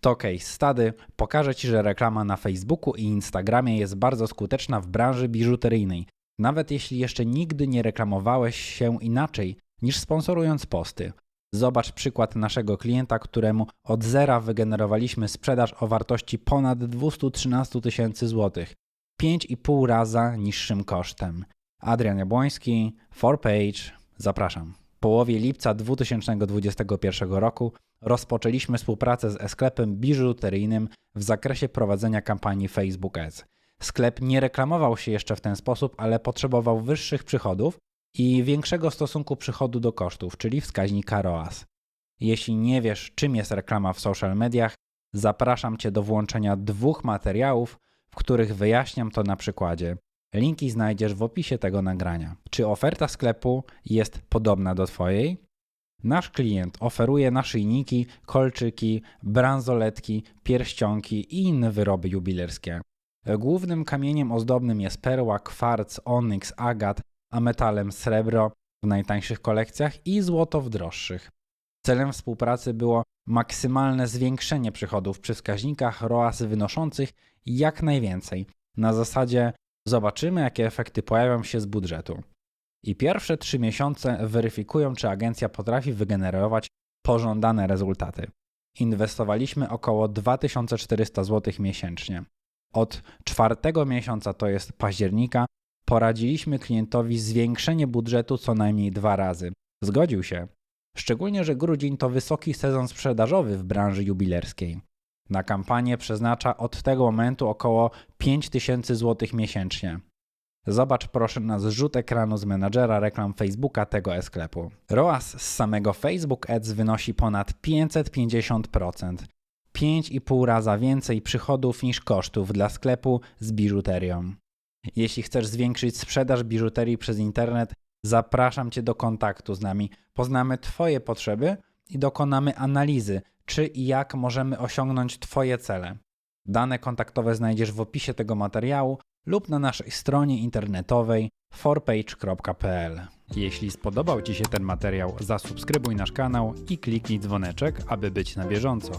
To case study pokaże Ci, że reklama na Facebooku i Instagramie jest bardzo skuteczna w branży biżuteryjnej, nawet jeśli jeszcze nigdy nie reklamowałeś się inaczej niż sponsorując posty. Zobacz przykład naszego klienta, któremu od zera wygenerowaliśmy sprzedaż o wartości ponad 213 tysięcy złotych, 5,5 raza niższym kosztem. Adrian Jabłoński, 4Page, zapraszam. Połowie lipca 2021 roku rozpoczęliśmy współpracę z e-sklepem biżuteryjnym w zakresie prowadzenia kampanii Facebook Ads. Sklep nie reklamował się jeszcze w ten sposób, ale potrzebował wyższych przychodów i większego stosunku przychodu do kosztów, czyli wskaźnika ROAS. Jeśli nie wiesz, czym jest reklama w social mediach, zapraszam Cię do włączenia dwóch materiałów, w których wyjaśniam to na przykładzie. Linki znajdziesz w opisie tego nagrania. Czy oferta sklepu jest podobna do Twojej? Nasz klient oferuje naszyjniki, kolczyki, bransoletki, pierścionki i inne wyroby jubilerskie. Głównym kamieniem ozdobnym jest perła, kwarc, onyks, agat, a metalem srebro w najtańszych kolekcjach i złoto w droższych. Celem współpracy było maksymalne zwiększenie przychodów przy wskaźnikach ROAS wynoszących jak najwięcej. Na zasadzie zobaczymy, jakie efekty pojawią się z budżetu. I pierwsze trzy miesiące weryfikują, czy agencja potrafi wygenerować pożądane rezultaty. Inwestowaliśmy około 2400 zł miesięcznie. Od czwartego miesiąca, to jest października, poradziliśmy klientowi zwiększenie budżetu co najmniej dwa razy. Zgodził się. Szczególnie, że grudzień to wysoki sezon sprzedażowy w branży jubilerskiej. Na kampanię przeznacza od tego momentu około 5000 zł miesięcznie. Zobacz proszę na zrzut ekranu z menadżera reklam Facebooka tego e-sklepu. ROAS z samego Facebook Ads wynosi ponad 550%. 5,5 raza więcej przychodów niż kosztów dla sklepu z biżuterią. Jeśli chcesz zwiększyć sprzedaż biżuterii przez internet, zapraszam Cię do kontaktu z nami. Poznamy Twoje potrzeby i dokonamy analizy, czy i jak możemy osiągnąć Twoje cele. Dane kontaktowe znajdziesz w opisie tego materiału lub na naszej stronie internetowej forpage.pl. Jeśli spodobał Ci się ten materiał, zasubskrybuj nasz kanał i kliknij dzwoneczek, aby być na bieżąco.